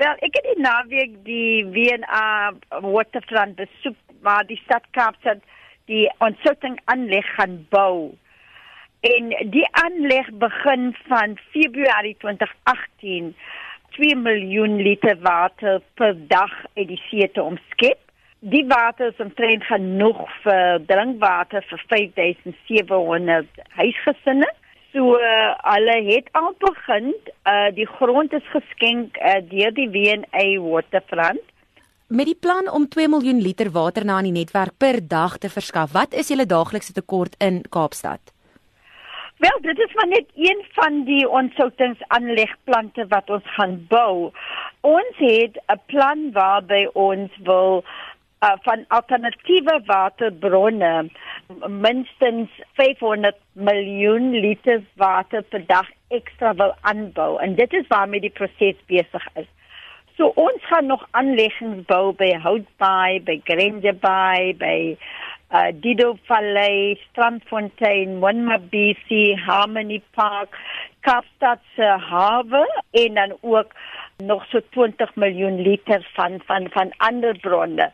Wel, ek het die naweek die WNA waterfront besoek waar die stad Kaapstad die ontsluiting aanleg gaan bou. En die aanleg begin van Februarie 2018 2 miljoen liter water per dag uit die see te omskep. Die water is omtrent genoeg vir drinkwater vir 5700 huisgesinne. So uh, hulle het al begin, uh, die grond is geskenk uh, deur die WNA Waterfront met die plan om 2 miljoen liter water na aan die netwerk per dag te verskaf. Wat is julle daaglikse tekort in Kaapstad? Wel, dit is maar net een van die ontsoutingsaanlegplante wat ons gaan bou. Ons het 'n plan waarby ons wil uh, van alternatiewe waterbronne minstens 500 miljoen liter water per dag ekstra wil aanbou en dit is waarmee die proses besig is. So ons gaan nog aanleggings bou by Houtbaai, by Grangebaai, by uh Dido Valley, Strandfontein, Wonmabisi, Harmony Park, Kaapstad se hawe en dan ook nog so 20 miljoen liter van van van ander bronne.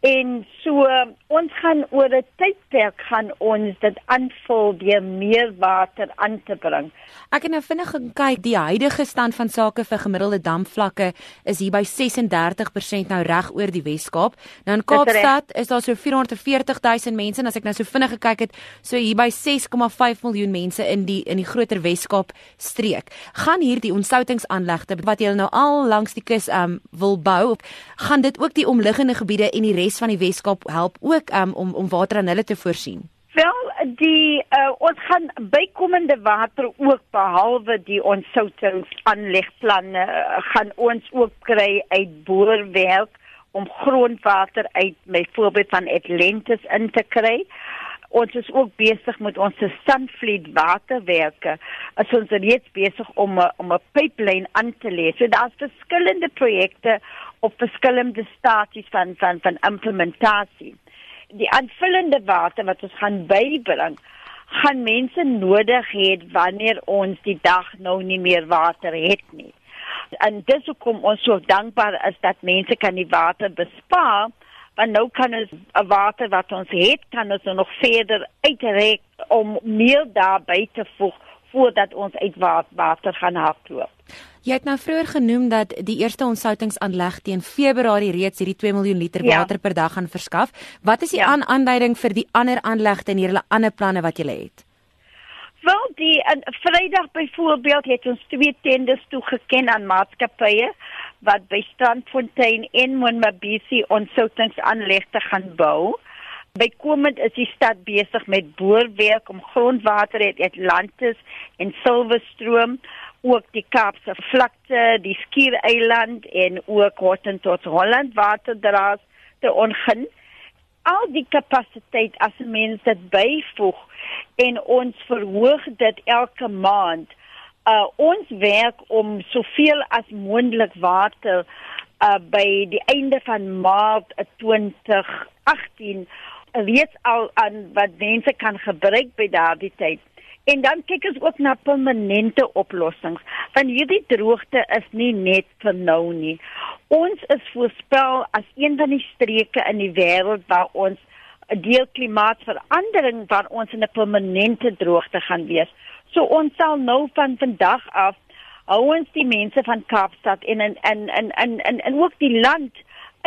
En so ons gaan oor 'n tydperk gaan ons dit aanvul deur meer water aan te bring. Ek het nou vinnig gekyk, die huidige stand van sake vir gemiddelde damvlakke is hier by 36% nou reg oor die Wes-Kaap. Nou in Kaapstad is daar so 440 000 mense en as ek nou so vinnig gekyk het, so hier by 6,5 miljoen mense in die in die groter Wes-Kaap streek. Gaan hierdie ontsoutingsaanlegte wat jy nou al langs die kus um wil bou, gaan dit ook die omliggende gebiede en die res van die Weskaap help ook um, om om water aan hulle te voorsien? Wel, die uh, ons gaan bykomende water ook behalwe die ontsoutingsaanlegplanne uh, gaan ons ook kry uit boorwerk om grondwater uit byvoorbeeld van Atlantis in te kry. Ons is ook besig met ons Sunfleet waterwerke. As ons reeds besig om om 'n pipeline aan te lê. So daar's verskillende projekte op verskillende stasies van van van implementasie. Die aanvullende water wat ons gaan bybring, gaan mense nodig hê wanneer ons die dag nou nie meer water het nie. En dis hoekom ons so dankbaar is dat mense kan die water bespaar, want nou kan ons 'n water wat ons het, kan ons nog verder uitrek om meer daarby te voeg voordat ons uit water gaan hardloop. Jy het nou vroeër genoem dat die eerste ontsoutingsaanleg teen Februarie reeds hierdie 2 miljoen liter ja. water per dag gaan verskaf. Wat is die ja. aanduiding vir die ander aanlegte en hierdie ander planne wat jy het? Wel, die en Vrydag byvoorbeeld het ons twee tenders toegeken aan maatskappye wat by Strandfontein en Monmabisi ontsoutingsaanlegte gaan bou. Bykomend is die stad besig met boorwerk om grondwater uit Atlantis en Silverstroom ook die Kaapse vlakte, die Skiereiland en ook Horton tot Holland waterdraas te ongin. Al die kapasiteit as mens dit byvoeg en ons verhoog dit elke maand. Uh ons werk om soveel as moontlik water uh by die einde van Maart 2018 reeds al aan wat mense kan gebruik by daardie tyd. En dan kyk ons ook na permanente oplossings. Want hierdie droogte is nie net vir nou nie. Ons is voorspel as een van die streke in die wêreld waar ons 'n deel klimaatsverandering waar ons in 'n permanente droogte gaan wees. So ons sal nou van vandag af hou ons die mense van Kaapstad en in in in en, en ook die land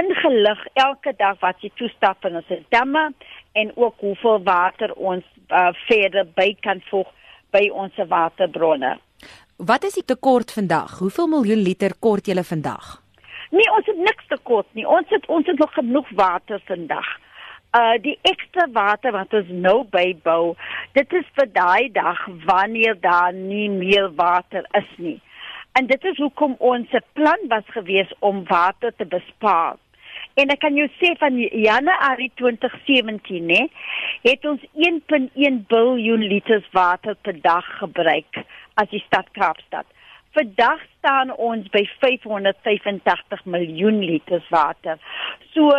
ingelig elke dag wat jy toestap in ons damme en ook hoeveel water ons uh, verder by kan voeg by ons waterbronne. Wat is die tekort vandag? Hoeveel miljoen liter kort julle vandag? Nee, ons het niks tekort nie. Ons het ons het nog genoeg water vandag. Uh die ekstra water wat ons nou bybou, dit is vir daai dag wanneer daar nie meer water is nie. En dit is hoekom ons plan was gewees om water te bespaar. En ek kan jou sê van Januarie 2017 nê, het ons 1.1 biljoen liters water per dag gebruik as die stad Kaapstad. Vandag staan ons by 585 miljoen liters water. So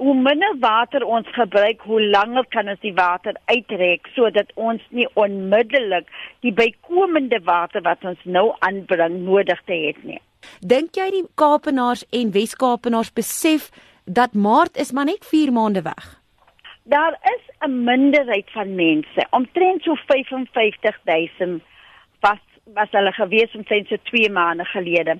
hoe minder water ons gebruik, hoe langer kan ons die water uitrek sodat ons nie onmiddellik die bykomende water wat ons nou aanbring nodig te het nie. Dink jy die Kaapenaars en Wes-Kaapenaars besef dat Maart is maar net 4 maande weg? Daar is 'n minderheid van mense, omtrent so 55000 was was hulle gewees omtrent so 2 maande gelede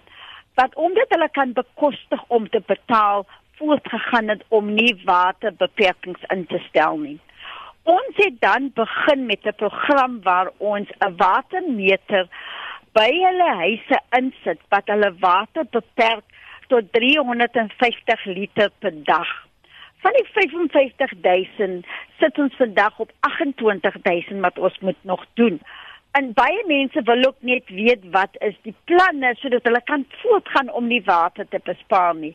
wat omdat hulle kan bekostig om te betaal voortgegaan het om nie waterbeperkings in te stel nie. Ons het dan begin met 'n program waar ons 'n watermeter by hulle huise insit wat hulle water beperk tot 350 liter per dag. Van die 55000 sit ons vandag op 28000 wat ons moet nog doen. En baie mense wil ook net weet wat is die planne sodat hulle kan voortgaan om nie water te bespaar nie.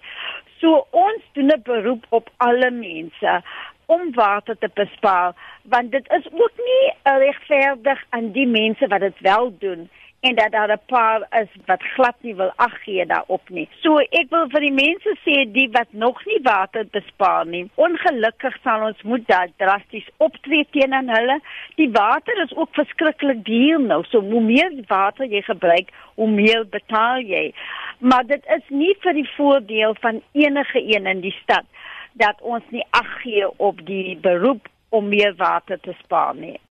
So ons doen 'n beroep op alle mense om water te bespaar want dit is ook nie regverdig aan die mense wat dit wel doen en dat daar 'n paar is wat glad nie wil aggee daarop nie. So ek wil vir die mense sê die wat nog nie water bespaar nie, ongelukkig sal ons moet daar drasties optree teenoor hulle. Die water is ook verskriklik duur nou. So hoe meer water jy gebruik, hoe meer betaal jy. Maar dit is nie vir die voordeel van enige een in die stad dat ons nie aggee op die beroep om meer water te spaar nie.